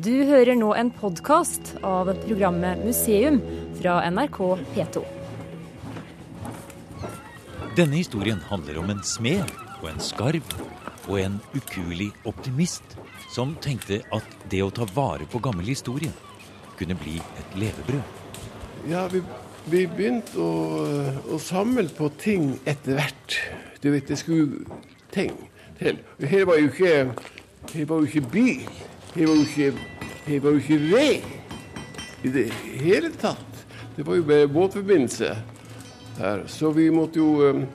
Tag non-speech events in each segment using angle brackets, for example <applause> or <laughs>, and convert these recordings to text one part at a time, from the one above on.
Du hører nå en podkast av programmet Museum fra NRK P2. Denne historien handler om en smed og en skarv og en ukuelig optimist som tenkte at det å ta vare på gammel historie kunne bli et levebrød. Ja, vi, vi begynte å, å, samle på ting etter hvert. Du vet, det skulle ting til. Her var jo ikke, her var jo ikke bil. Her var jo ikke, jeg var jo ikke vei i det hele tatt. Det var jo bare båtforbindelse her. Så vi måtte jo um,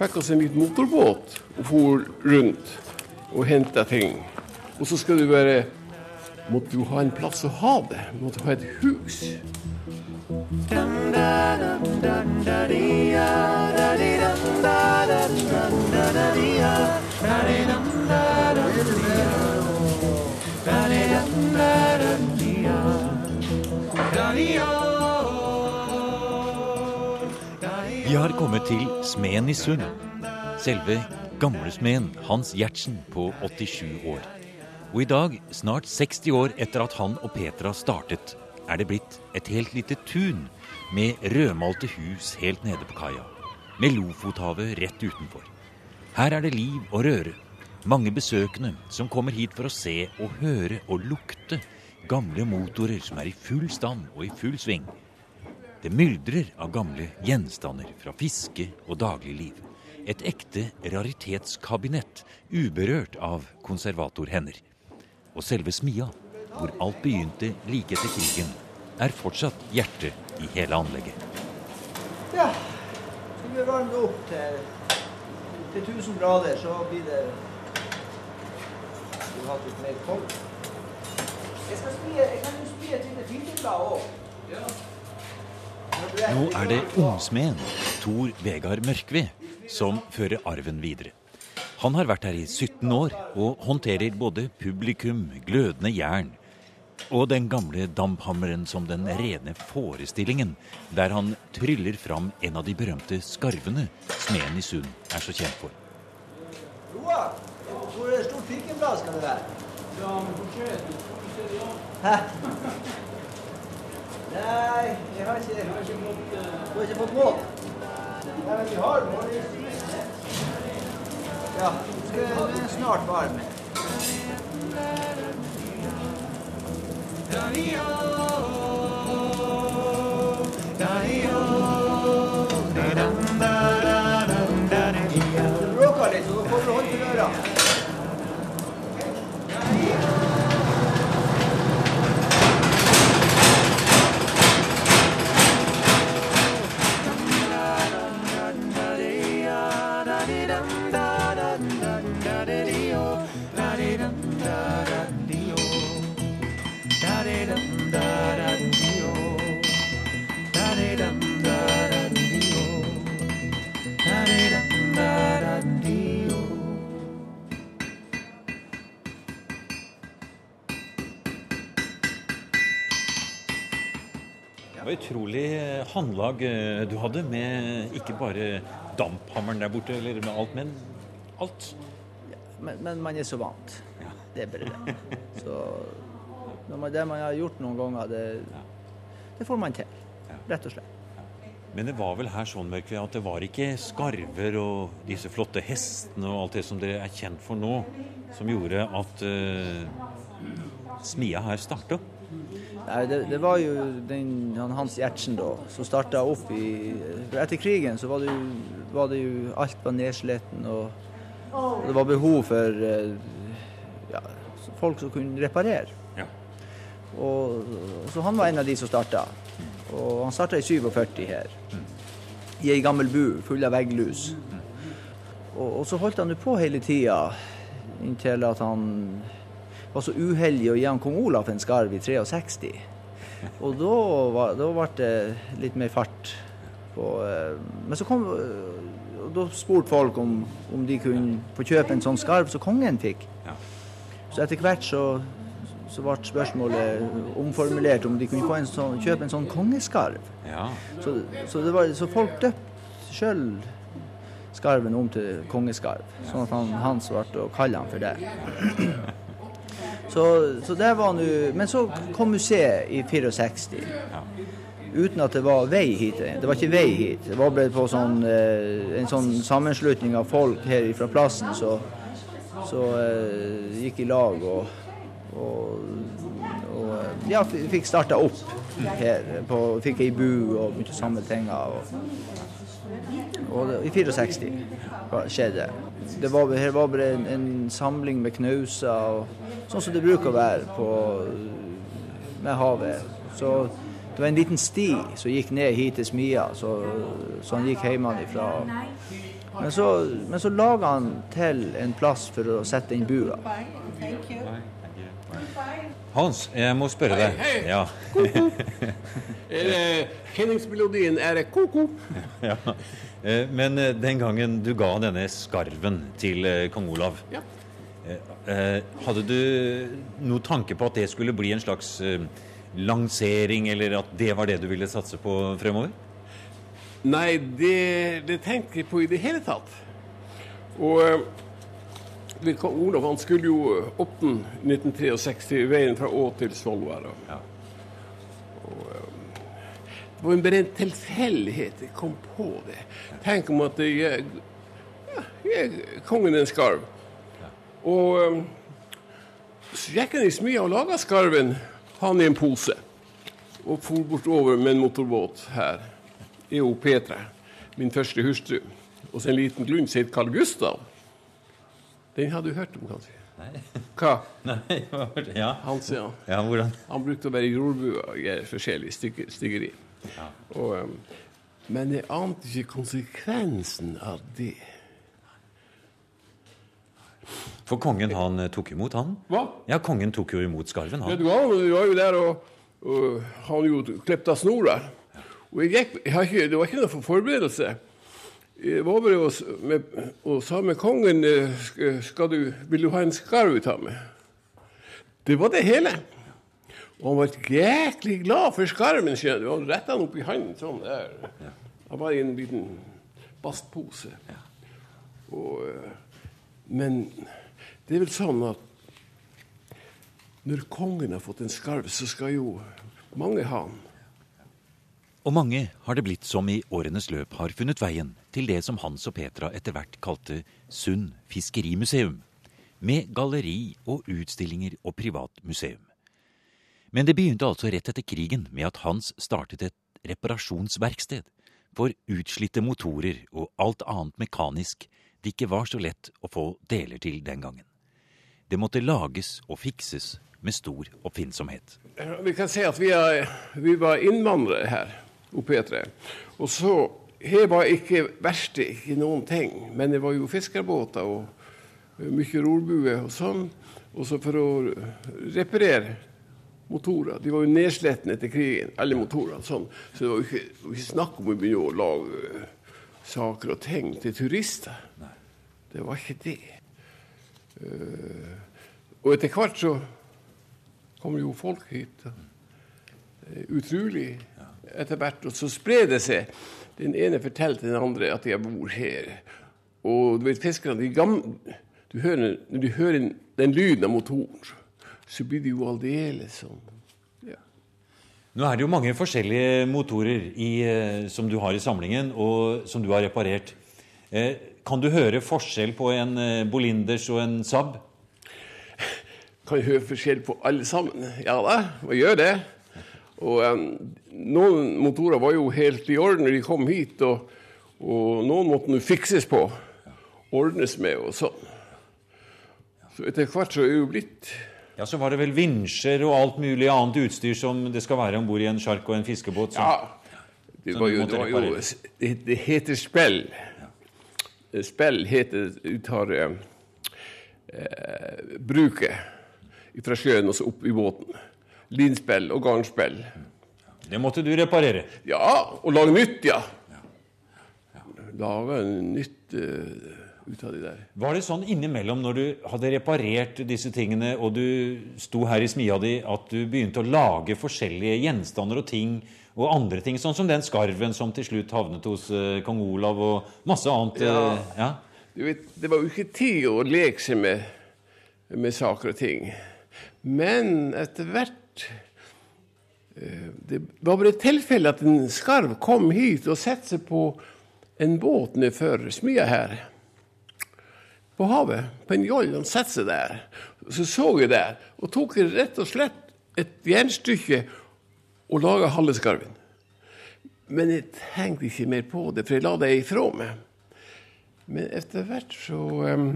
fikk oss en liten motorbåt og for rundt og henta ting. Og så skal du bare måtte jo ha en plass å ha det. Måtte ha et hus. Vi har kommet til smeden i Sund. Selve gamlesmeden Hans Gjertsen på 87 år. Og i dag, snart 60 år etter at han og Petra startet, er det blitt et helt lite tun med rødmalte hus helt nede på kaia. Med Lofothavet rett utenfor. Her er det liv og røre. Mange besøkende som kommer hit for å se og høre og lukte gamle motorer som er i full stand og i full sving. Det myldrer av gamle gjenstander fra fiske og dagligliv. Et ekte raritetskabinett, uberørt av konservatorhender. Og selve smia, hvor alt begynte like etter krigen, er fortsatt hjertet i hele anlegget. Ja, skal vi varmer opp til, til 1000 grader, så blir det Skal litt mer kold? Jeg skal jeg kan jo spie et lite filterblad òg. Nå er det ungsmeden Tor Vegard Mørkve som fører arven videre. Han har vært her i 17 år og håndterer både publikum, glødende jern og den gamle damphammeren som den rene forestillingen, der han tryller fram en av de berømte skarvene smeden i Sund er så kjent for. Roar, hvor stort fikenblad skal det være? Ja, men hvor skjer det. Hæ? Nei, jeg har ikke Jeg har ikke fått eh, Du har ikke fått mål? Nei, men vi har mål. Ja, den er snart varm. Det bråker litt, så da får du hånd til ørene. Det var utrolig håndlag eh, du hadde, med ikke bare damphammeren der borte, eller med alt, men alt. Men, men man er så vant. Ja. Det er bare det. Så når man, det man har gjort noen ganger, det, det får man til. Rett og slett. Men det var vel her sånn, Mørkve, at det var ikke skarver og disse flotte hestene og alt det som dere er kjent for nå, som gjorde at uh, smia her starta? Nei, det, det var jo den, han Hans Gjertsen da, som starta opp i Etter krigen så var det jo, var det jo alt var nedsliten, og, og det var behov for eh, ja, folk som kunne reparere. Ja. Og, så han var en av de som starta. Og han starta i 47 her. I ei gammel bu full av vegglus. Og, og så holdt han jo på hele tida inntil at han var så uheldig å gi han kong Olav en skarv i 63. Og da, var, da ble det litt mer fart på eh, Men så kom og Da spurte folk om, om de kunne få kjøpe en sånn skarv som kongen fikk. Så etter hvert så, så ble spørsmålet omformulert om de kunne få en sånn, kjøpe en sånn kongeskarv. ja. Så, så, det var, så folk døpte sjøl skarven om til kongeskarv, sånn at han, Hans ble å kalle han for det. Så, så der var nå Men så kom museet i 64. Uten at det var vei hit. Det var ikke vei hit. Det var bare på sånn, eh, en sånn sammenslutning av folk her fra plassen så, så eh, gikk i lag og, og, og ja, fikk starta opp her. På, fikk ei bu og begynte å samle ting. Og, og i 64 skjedde. Det var, her var bare en, en samling med knauser, sånn som det bruker å være på, med havet. Så det var en liten sti som gikk ned hit til smia, så, så han gikk hjemmefra. Men så, men så laga han til en plass for å sette inn bua. Hans, jeg må spørre deg. Hei, hei. Ja. <laughs> Er Kjenningsmelodien er ko-ko? <laughs> ja. Eh, Men eh, den gangen du ga denne skarven til eh, kong Olav, Ja. eh, eh, hadde du noen tanke på at det skulle bli en slags eh, lansering, eller at det var det du ville satse på fremover? Nei, det, det tenkte jeg på i det hele tatt. Og eh, vet Olav han skulle jo åpne 1963 veien fra Å til Svolvær. Ja. Og, eh, det var en bare en tilfeldighet jeg kom på det. Tenk om at jeg, ja, jeg er kongen en skarv. Og eh, så gikk han i smia og laga skarven, han i en pose. Og for bortover med en motorbåt her. EO Petra, min første hustru. Og så en liten glund som het Carl Gustav. Den hadde du hørt om, kanskje? Nei. Hva? <laughs> Nei? Ja. Han sier han. ja, hvordan? Han brukte å være i jordbua og gjøre forskjellig stykke- styggeri. Og, um, men jeg ante ikke konsekvensen av det. For kongen han eh, tok imot han? Hva? Ja, kongen tok jo imot skarven, han. Vet du hva, vi var jo der og, og han jo klippet av snora. Og jeg gikk, jeg har ikke, det var ikke noe for forberedelse. Jeg var bare og, med, og sa med kongen eh, skal du, Vil du ha en skarv ut av meg? Det var det hele. Og han var jæklig glad for skarven. skjønner du. Han retta den opp i hånden sånn der. Han var i en liten bastpose. Og, eh, men det er vel sånn at når kongen har fått en skarv, så skal jo mange ha den. Og mange har det blitt som i årenes løp har funnet veien til det som Hans og Petra etter hvert kalte Sund fiskerimuseum, med galleri og utstillinger og privat museum. Men det begynte altså rett etter krigen med at Hans startet et reparasjonsverksted for utslitte motorer og alt annet mekanisk det ikke var så lett å få deler til den gangen. Det måtte lages og fikses med stor oppfinnsomhet. Vi kan si at vi, er, vi var innvandrere her oppe i Etre. Og så Her var ikke verste, ikke noen ting. Men det var jo fiskerbåter og eh, mye rorbue og sånn. Og så for å reparere motorer. De var jo nedslettende etter krigen, alle motorene. sånn. Så det var jo ikke, ikke snakk om å begynne å lage eh, saker og ting til turister. Det var ikke det. Uh, og etter hvert så kom jo folk hit. Utrolig etter hvert. Og så sprer det seg. Den ene forteller til den andre at jeg bor her. Og du vet, fiskerne de gamle, du hører, Når du hører den, den lyden av motoren, så blir det jo aldeles sånn. Ja. Nå er det jo mange forskjellige motorer i, eh, som du har i samlingen, og som du har reparert. Eh, kan du høre forskjell på en eh, Bolinders og en Saab? Kan jeg høre forskjell på alle sammen? Ja da, hva gjør det? Og um, Noen motorer var jo helt i orden når de kom hit, og, og noen måtte nå fikses på. Ordnes med og sånn. Så etter hvert så er det jo blitt Ja, så var det vel vinsjer og alt mulig annet utstyr som det skal være om bord i en sjark og en fiskebåt. Så, Ja. Det, var jo, det, var jo, det, det heter spill. Spill heter Du tar eh, eh, bruket fra sjøen og så opp i båten. Linspill og garnspill. Det måtte du reparere. Ja, og lage nytt, ja. Lage nytt uh, ut av de der. Var det sånn innimellom når du hadde reparert disse tingene, og du sto her i smia di, at du begynte å lage forskjellige gjenstander og ting og andre ting, sånn som den skarven som til slutt havnet hos uh, kong Olav, og masse annet? Ja. eh, ja. Du vet, det var jo ikke tid å leke seg med, med saker og ting. Men etter hvert eh, Det var bare et tilfelle at en skarv kom hit og satte seg på en båt nedfor smia her. På havet, på en joll. Han satte seg der. Så så jeg der, og tok rett og slett et jernstykke og laga halve skarven. Men jeg tenkte ikke mer på det, for jeg la det ifra meg. Men etter hvert så um,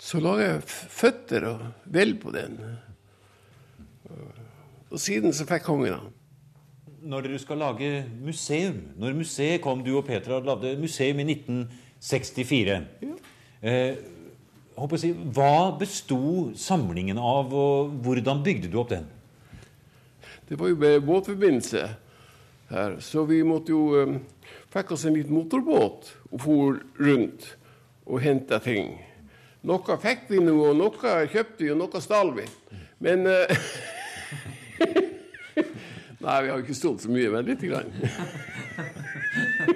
så laga jeg føtter og vel på den. Og siden så fikk kongen han. Når dere skal lage museum Når museet kom, du og Petra lagde museum i 1964 eh, håper å si, Hva besto samlingen av, og hvordan bygde du opp den? Det var jo med båtforbindelse her, så vi måtte jo um, Fikk oss en liten motorbåt og for rundt og henta ting. Noe fikk vi nå, og noe kjøpte vi, og noe stal vi. Men eh, <laughs> <laughs> Nei, vi har jo ikke stått så mye, men lite grann. <laughs>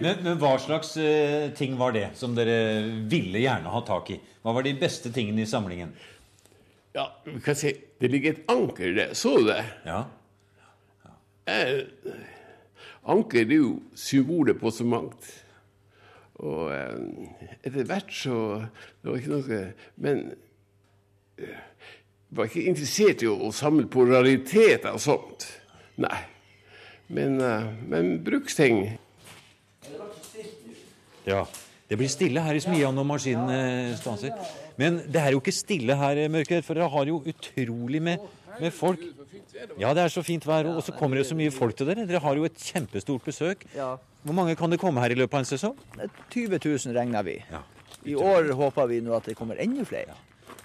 Men, men hva slags uh, ting var det som dere ville gjerne ha tak i? Hva var de beste tingene i samlingen? Ja, vi kan si det ligger et anker der. Så du det? Ja, Eh, anker er jo symbolet på så mangt. Og eh, etter hvert så Det var ikke noe Men eh, var ikke interessert i å, samle på rariteter og sånt. Nei. Men, eh, men bruksting Ja. Det blir stille her i smia når maskinen eh, stanser. Men det er jo ikke stille her, eh, for dere har jo utrolig med, med folk. Ja, det er så fint vær, og så kommer det så mye folk til dere. Dere har jo et kjempestort besøk. Hvor mange kan det komme her i løpet av en sesong? 20 000 regner vi. I år håper vi nå at det kommer enda flere.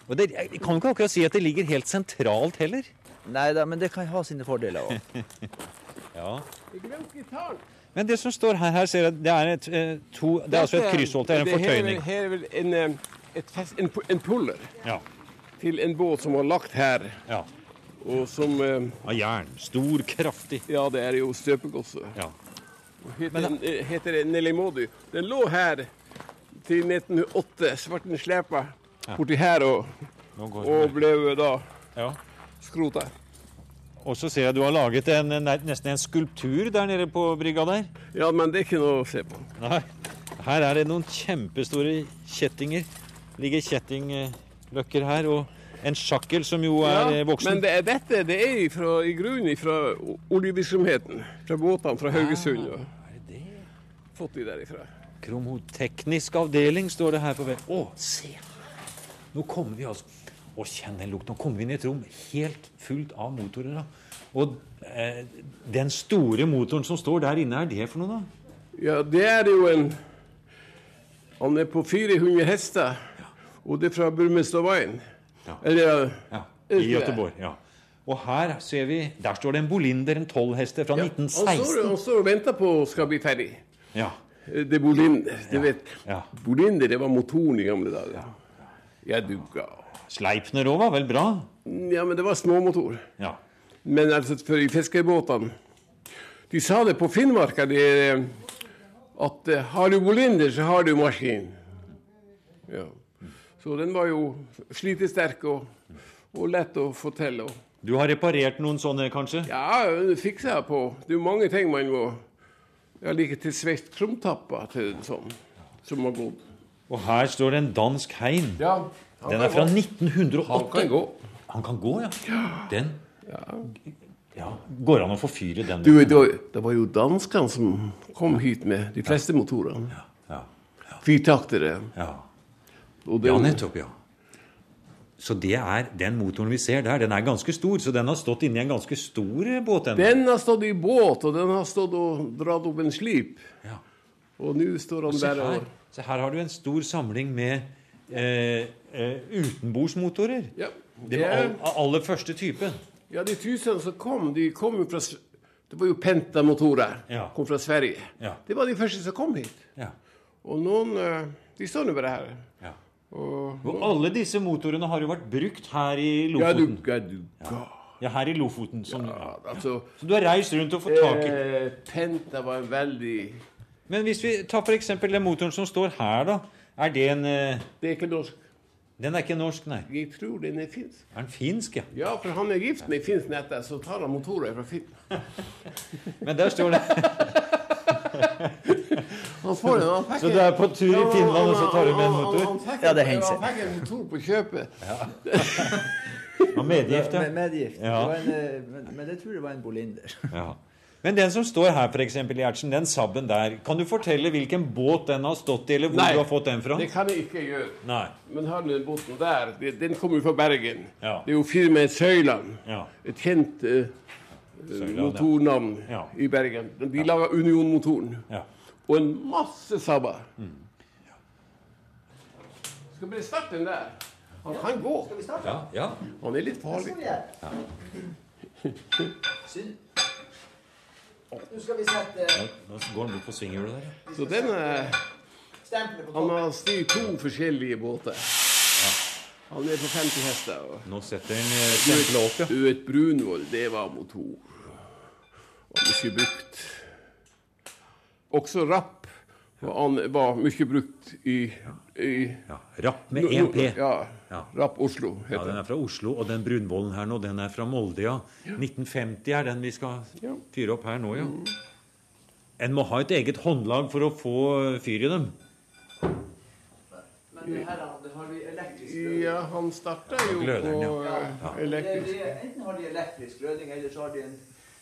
Og det, Jeg kan jo ikke akkurat si at det ligger helt sentralt heller. Nei da, men det kan ha sine fordeler òg. <laughs> Ja. Men det som står her, her ser jeg, det er, et, eh, to, det er altså et krysshold. Det er en Det her fortøyning. Her er vel en, eh, fest, en, en puller Ja. til en båt som var lagt her, ja. og som eh, Av jern. Stor, kraftig. Ja, det er jo støpegodset. Ja. Heter, den, eh, heter Nelly Modi. Den lå her til 1908. Svarten slepa borti her og, og ble da ja. skrota. Og så ser jeg du har laget en, en, nesten en skulptur der nede på brygga der. Ja, men det er ikke noe å se på. Nei. Her er det noen kjempestore kjettinger. Ligger kjettingløkker her. Og en sjakkel som jo er ja, voksen. men det er dette det er ifra, i grunnen fra oljevirksomheten. Fra båtene fra Haugesund. Ja, Er det det? fått de derifra. Kromoteknisk avdeling står det her på veggen. Å, se! Nå kommer vi altså Å, kjenn den lukten. Nå kommer vi inn i et rom helt fullt av motorer. da. Og eh, den store motoren som står der inne, er det for noe, da? Ja, det er jo en Han er på 400 hester, og det er fra Burmestadveien. Ja. Eller Ja, I Gøteborg. ja. Og her ser vi Der står det en Bolinder, en tolvhester fra ja, han, står, 1916. han står og venter på å skal bli ferdig. Ja. Det er Bolinder. Du vet, ja. Bolinder det var motoren i gamle dager. Ja, dugga. Sleipner òg var vel bra? Ja, men det var småmotor. Ja. Men altså, for i fiskebåtene De sa det på Finnmarka er, at eh, har du Bolinder, så har du maskin. Ja. Så den var jo slitesterk og, og lett å få til. Og, Du har reparert noen sånne, kanskje? ja, fikser jeg på. Det er jo mange ting man må Ja, like til sveist krumtapper til sånn som har gått. Og her står det en dansk hein. Ja, Den er fra 1908. Han kan gå. Han kan gå, ja. Den ja. Går an å forfyre den? Du, det var, det var jo danskene som kom hit med de fleste motorene. Ja. Firtaktere. Ja. Og det- ja, nettopp, ja. Så det er den motoren vi ser der, den er ganske stor. Så den har stått inni en ganske stor båt. Den. Den har stått i båt, og den har stått og dratt opp en slip. Ja. Og nå står han der og se her har du en stor samling med eh, eh, utenbordsmotorer. ja, Det det var all, aller første type. ja, de tusen som kom, de kom jo fra Det var jo Penta-motorer. Ja. Kom fra Sverige. Ja. Det var de første som kom hit. Ja. Og noen eh, De står nå bare her. Ja. Og Og alle disse motorene har jo vært brukt her i Ja, du, Lofoten. ja, du. Ja, her i Lofoten. Som, Ja, altså Så du har reist rundt og fått tak i eh, Penta var en veldig Men hvis vi tar f.eks. den motoren som står her, da. Er det en eh, Det er ikke norsk. Den er ikke norsk, nei. Jeg tror den er finsk. Er den finsk, ja? Ja, for han er gift med ei finsk nette, så tar han motorer fra Finn. <laughs> Men der står det. <laughs> Han får en, han Så du er på tur i Finland, og så tar du med en Han- han- motor? han Ja, det en- hender seg. Han fikk en motor på kjøpet. <laughs> Og medgift, Med ja. medgift. Ja. Det var en, eh, men, men jeg tror det var en Bolinder. ja. Men den som står her, f.eks. i Gjertsen, den Saben der, kan du fortelle hvilken båt den har stått i, eller hvor Nei. du har fått den fra? Det kan jeg ikke gjøre. Nei. Men har du den båten der, den kommer jo fra Bergen. Ja. Det er jo firmaet Søyland. Ja. Et kjent uh, Søyland, motornavn Ja. i Bergen. De lager Union-motoren. Ja. Og en masse sabber. Skal vi starte den der? Han kan gå. Skal vi starte? Ja, ja. Han er litt farlig. Synd. Nå skal vi sette Nå går den bort på svinghjulet der. Så den eh, Han har styrt to forskjellige båter. Han er på 50 hester. og- Nå setter han eh, stempelet opp, ja. Du vet, Brunvoll, det var motor. Var mye brukt. Også rapp var, han var mye brukt i, i ja. Rapp med én P. Ja. Ja. Rapp Oslo, heter Ja, Den er fra Oslo, og den brunvollen her nå, den er fra Molde, ja. 1950 er den vi skal fyre opp her nå, ja. En må ha et eget håndlag for å få fyr i dem. Men det her det har vi elektrisk Ja, han starta jo på Ja. eh, Det, elektrisk. enten har de elektrisk glødning, eller så har de en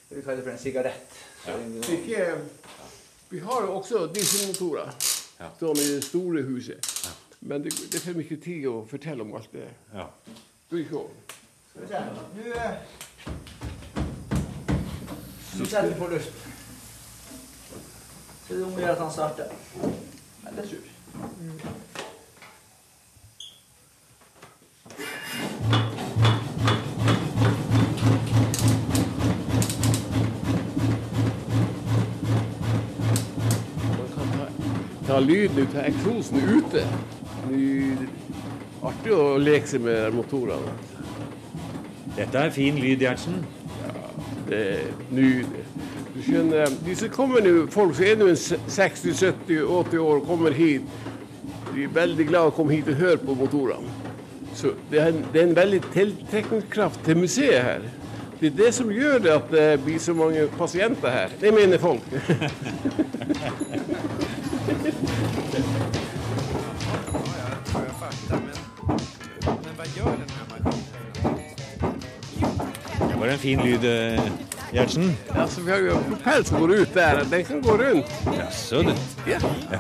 det vi kaller for en sigarett. Så en- Ikke, vi har også dieselmotorer Ja. som i det store huset. Men det, det er for mye tid å fortelle om alt det. Ja. Du ikke også. Skal vi se. Nå eh, setter vi på luft. Så er det om å gjøre at han starter. Men det tror jeg. Ta lyden av eksosen ute. Er artig å leke seg med motorene. Dette er fin lyd, Gjertsen. Ja, Det er nydelig. Du skjønner, de som kommer nå, folk som er nå en 60-70-80 år og kommer hit, de er veldig glad å komme hit og høre på motorene. Så det er en, det er en veldig tiltrekningskraft til museet her. Det er det som gjør det at det blir så mange pasienter her. Det mener folk. <laughs> var en fin lyd, Gjertsen. Gjertsen. så vi har jo propell som går ut der. Den kan gå rundt. Jaså, du. Ja. Ja.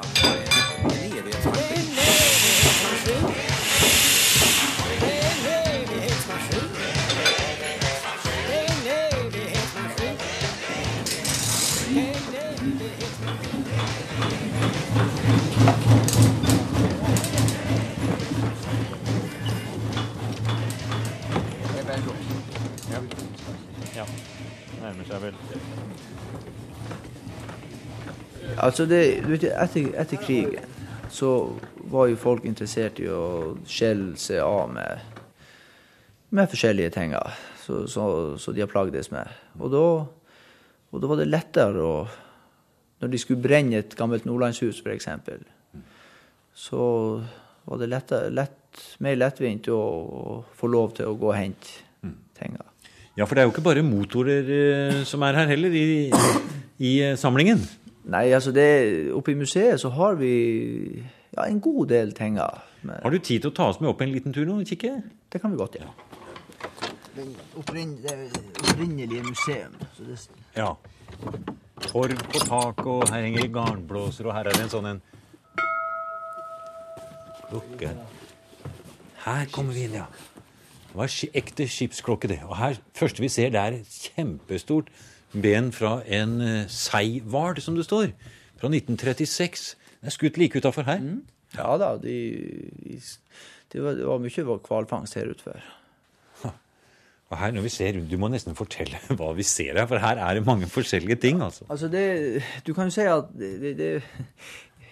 Nærmer seg vel. Altså det, vet, etter, etter krigen så var jo folk interessert i å skjelle seg av med, med forskjellige ting så, så, så de har plagdes med. Og da, og da var det lettere å Når de skulle brenne et gammelt nordlandshus, f.eks., så var det lettere, lett, mer lettvint å, å få lov til å gå og hente tinga. Ja, for det er jo ikke bare motorer eh, som er her heller, i, i eh, samlingen. Nei, altså det, oppe i museet så har vi ja, en god del ting. Men Har du tid til å ta oss med opp en liten tur nå og kikke? det kan vi godt gjøre. det opprinnelige museum. Så det, Ja. Torv på taket, og her henger det garnblåser, og her er det en sånn en Lukke. Her kommer vi inn, ja. Var ekte skipsklokke, det. Og her, første vi ser, det er et kjempestort ben fra en uh, seihval, som det står. Fra 1936. Det er skutt like utafor her. ja da, de, de, det, var, det var mye hvalfangst her ute før. Og her når vi ser rundt, Du må nesten fortelle <laughs> hva vi ser her, for her er det mange forskjellige ting. altså. Altså det, du kan jo si at det, det, det,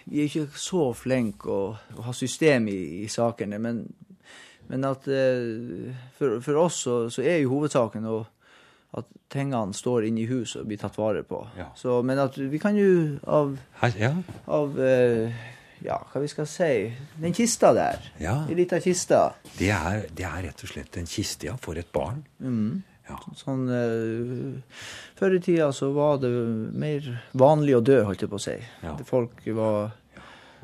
vi er ikke så flinke å, å ha system i, i sakene, men, men at eh, for, for oss så, så er jo hovedsaken å, at tingene står inne i huset og blir tatt vare på. Ja. Så, men at vi kan jo av, ja. av eh, Ja, hva vi skal si Den kista der. Ja. En lita kiste. Det er, det er rett og slett en kiste, ja, for et barn. Ja. Sånn eh, Før i tida så var det mer vanlig å dø, holdt jeg på å si. Ja. Folk var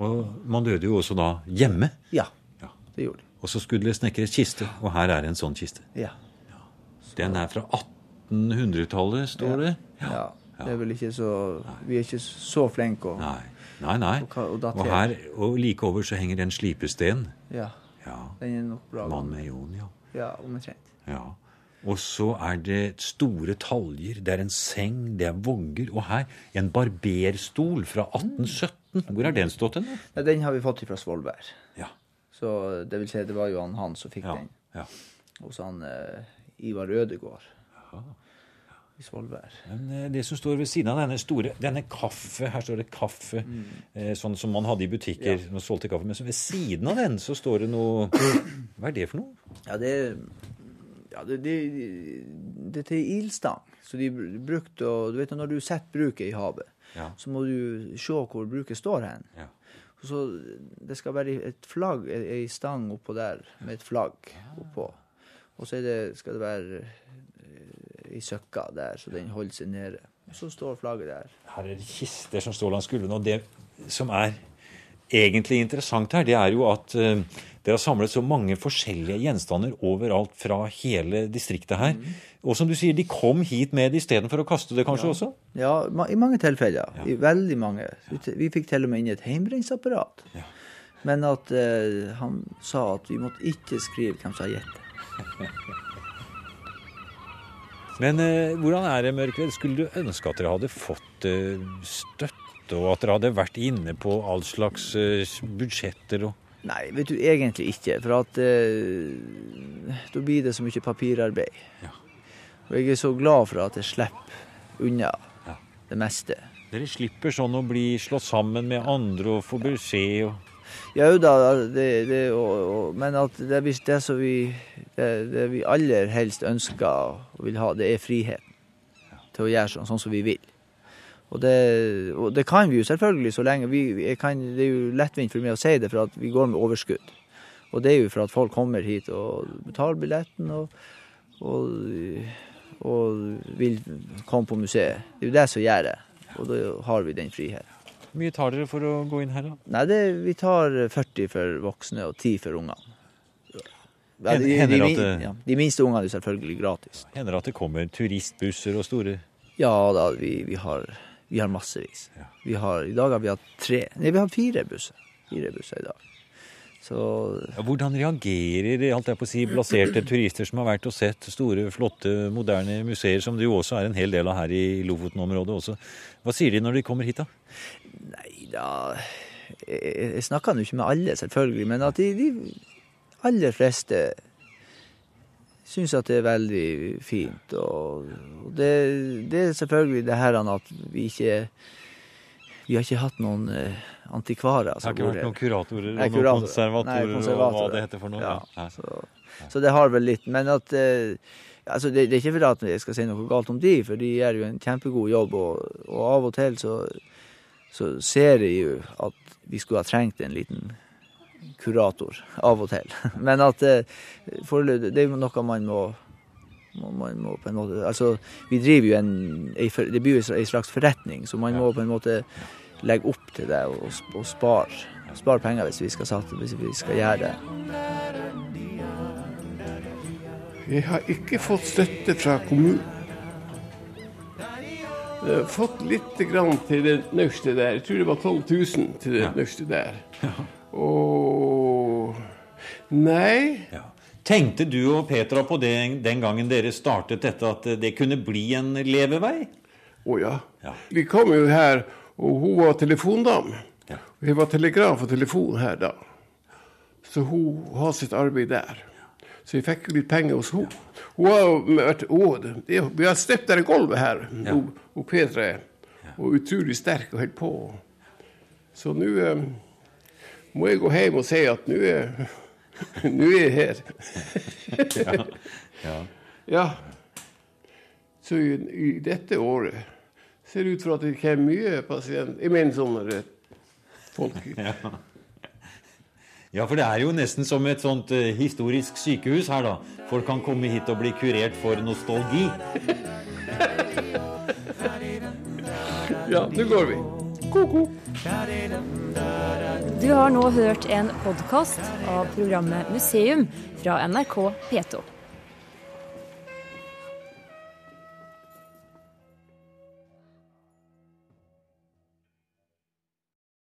Og man døde jo også da hjemme. Ja, Ja. det gjorde de. Og så skulle det snekres kiste, og her er en sånn kiste. Ja. Den er fra 1800-tallet, står det. ja. Det er vel ikke så Vi er ikke så flinke å Nei, nei. nei. Og og her, og like over så henger det en slipesten. Ja. Ja. Den er nok bra. Mann med jon, ja. Ja, omtrent. ja. Og så er det store taljer, det er en seng, det er vogger. Og her en barberstol fra 1817. Hvor har den stått hen? da? Den har vi fått fra Svolvær. Ja. Så det vil si, det var jo han, han som fikk Ja. den. ja. Hos han eh, Ivar Ødegård. I Svolvær. Men eh, det som står ved siden av denne store Denne kaffe Her står det kaffe, eh, sånn som man hadde i butikker. når man solgte kaffe, Men ved siden av den så står det noe <clears throat> Hva er det for noe? Ja, det ja, det, det, det er til ildstang. Så de brukte å Du vet når du setter bruket i havet, Ja. så må du se hvor bruket står hen. Ja. Så det skal være et flagg, ei stang oppå der med et flagg oppå. Og så det, skal det være eh, ei søkka der, så den holder seg nede. Og så står flagget der. Her er det kister som står langs gulvene. Og det som er egentlig interessant her, det er jo at eh, dere har samlet så mange forskjellige gjenstander overalt fra hele distriktet her. Og som du sier, de kom hit med det istedenfor å kaste det kanskje også? Ja, i mange tilfeller. I veldig mange. Vi, fikk til og med inn et hjemmebrensapparat. Ja. Men at eh, han sa at vi måtte ikke skrive hvem som har gitt det. <laughs> Men eh, hvordan er det, Mørkved? Skulle du ønske at dere hadde fått eh, støtte, og at dere hadde vært inne på all slags eh, budsjetter og Nei, vet du, egentlig ikke. For at eh, da blir det så mye papirarbeid. Ja. Og jeg er så glad for at jeg slipper unna Ja. det meste. Dere slipper sånn å bli slått sammen med andre og få beskjed og Ja jo da, det, det, og, og, men at det, er det som vi det, det vi aller helst ønsker og vil ha, det er friheten til å gjøre sånn, sånn som vi vil. Og det, og det kan vi jo selvfølgelig så lenge vi, kan, Det er jo lettvint for meg å si det, for at vi går med overskudd. Og det er jo for at folk kommer hit og betaler billetten og, og, og vil komme på museet. Det er jo det som gjør det. Og da har vi den friheten. Hvor mye tar dere for å gå inn her, da? Nei, det, vi tar 40 for voksne og 10 for ungene. Ja, de, de, de, ja, de minste ungene er selvfølgelig gratis. Hender det at det kommer turistbusser og store Ja da, vi, vi, har, vi har massevis. Vi har, I dag har vi hatt tre Nei, vi har fire busser. Fire busser i dag. Så Hvordan reagerer holdt jeg på å si, blaserte turister som har vært og sett store, flotte, moderne museer, som det jo også er en hel del av her i Lofoten-området også. Hva sier de når de kommer hit, da? Nei da Jeg, jeg snakker nå ikke med alle, selvfølgelig, men at de, de aller fleste syns at det er veldig fint. Og, og det, det er selvfølgelig det her at vi ikke Vi har ikke hatt noen eh, antikvarer. Det har ikke vært noen kuratorer og Nei, noen konservatorer, Nei, og hva det heter for noe? Ja, Ja. Så, så det har vel litt. Men at eh, altså det, det er ikke for at jeg skal si noe galt om de, for de gjør jo en kjempegod jobb. Og, og av og til så, så ser jeg jo at vi skulle ha trengt en liten kurator av og til. <laughs> Men at eh, Det er jo noe man må man må på en måte, altså Vi driver jo en Det blir jo en slags forretning, så man må på en måte legge opp til det og, og spare. Spare penger hvis vi skal, satse, hvis vi skal gjøre det. Jeg har ikke fått støtte fra kommunen. Jeg har fått litt til det nøyeste der. Jeg tror det var 12 000 til det Ja. nøyeste der. Og Nei. Ja. Tenkte du og Petra på det den gangen dere startet dette, at det kunne bli en levevei? Å ja. Ja. Vi kom jo her, og hun var telefondame. Ja. Vi var telegraf og telefon her da. Så hun har sitt arbeid der. Så vi fikk litt penger hos henne. Hun har vært å, det, det- Vi har støpt der i gulvet her, hun, hun Petra er. Og utrolig sterk og holder på. Så nå eh, må jeg gå hjem og si at nå er <laughs> Nå er jeg her. Ja. Ja. Så i, i dette året ser det ut for at det kommer mye pasient Jeg mener sånne folk. <laughs> Ja, for det er jo nesten som et sånt uh, historisk sykehus her, da. Folk kan komme hit og bli kurert for nostalgi. Ja, nå går vi. Du har nå hørt en podkast av programmet Museum fra NRK P2.